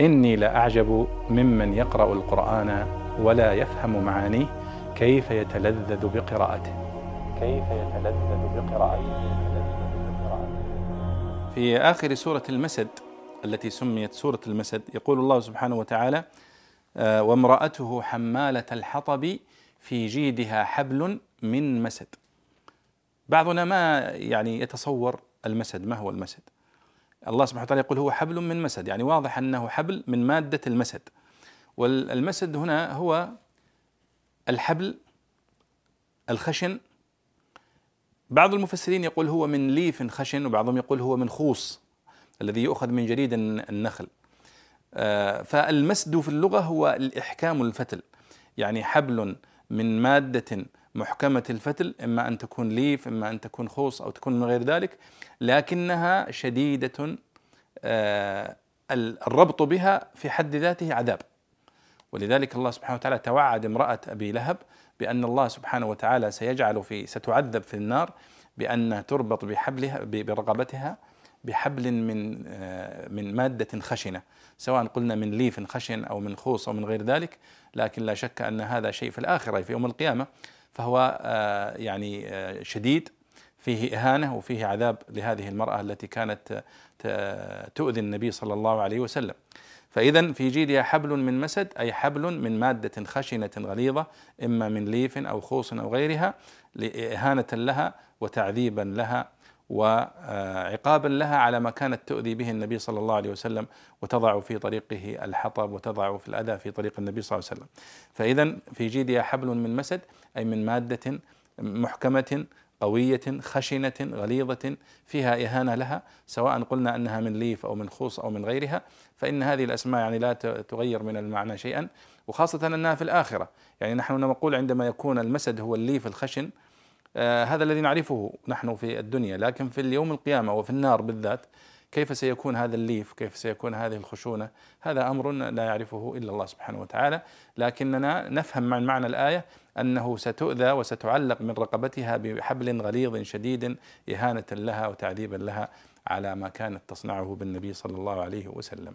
إني لأعجب ممن يقرأ القرآن ولا يفهم معانيه كيف يتلذذ بقراءته. كيف يتلذذ بقراءته. في آخر سورة المسد التي سميت سورة المسد يقول الله سبحانه وتعالى آه، وامرأته حمالة الحطب في جيدها حبل من مسد. بعضنا ما يعني يتصور المسد ما هو المسد؟ الله سبحانه وتعالى يقول هو حبل من مسد يعني واضح أنه حبل من مادة المسد. والمسد هنا هو الحبل الخشن. بعض المفسرين يقول هو من ليف خشن وبعضهم يقول هو من خوص الذي يؤخذ من جريد النخل. آه، فالمسد في اللغة هو الإحكام الفتل يعني حبل من مادة محكمة الفتل إما أن تكون ليف إما أن تكون خوص أو تكون من غير ذلك لكنها شديدة آه، الربط بها في حد ذاته عذاب. ولذلك الله سبحانه وتعالى توعد امرأة أبي لهب بأن الله سبحانه وتعالى سيجعل في ستعذب في النار بأن تربط بحبلها برقبتها بحبل من آه، من مادة خشنة سواء قلنا من ليف خشن أو من خوص أو من غير ذلك لكن لا شك أن هذا شيء في الآخرة في يوم القيامة. فهو آه، يعني آه، شديد فيه إهانة وفيه عذاب لهذه المرأة التي كانت تؤذي النبي صلى الله عليه وسلم. فإذا في جيدها حبل من مسد أي حبل من مادة خشنة غليظة إما من ليف أو خوص أو غيرها إهانة لها وتعذيبا لها وعقابا لها على ما كانت تؤذي به النبي صلى الله عليه وسلم وتضع في طريقه الحطب وتضع في الأذى في طريق النبي صلى الله عليه وسلم. فإذا في جيدها حبل من مسد أي من مادة محكمة قوية خشنة غليظة فيها إهانة لها سواء قلنا أنها من ليف أو من خوص أو من غيرها فإن هذه الأسماء يعني لا تغير من المعنى شيئا وخاصة أنها في الآخرة. يعني نحن نقول عندما يكون المسد هو الليف الخشن هذا الذي نعرفه نحن في الدنيا لكن في اليوم القيامة وفي النار بالذات كيف سيكون هذا الليف؟ كيف سيكون هذه الخشونة؟ هذا أمر لا يعرفه إلا الله سبحانه وتعالى لكننا نفهم من معنى الآية أنه ستؤذى وستعلق من رقبتها بحبل غليظ شديد إهانة لها وتعذيبا لها على ما كانت تصنعه بالنبي صلى الله عليه وسلم.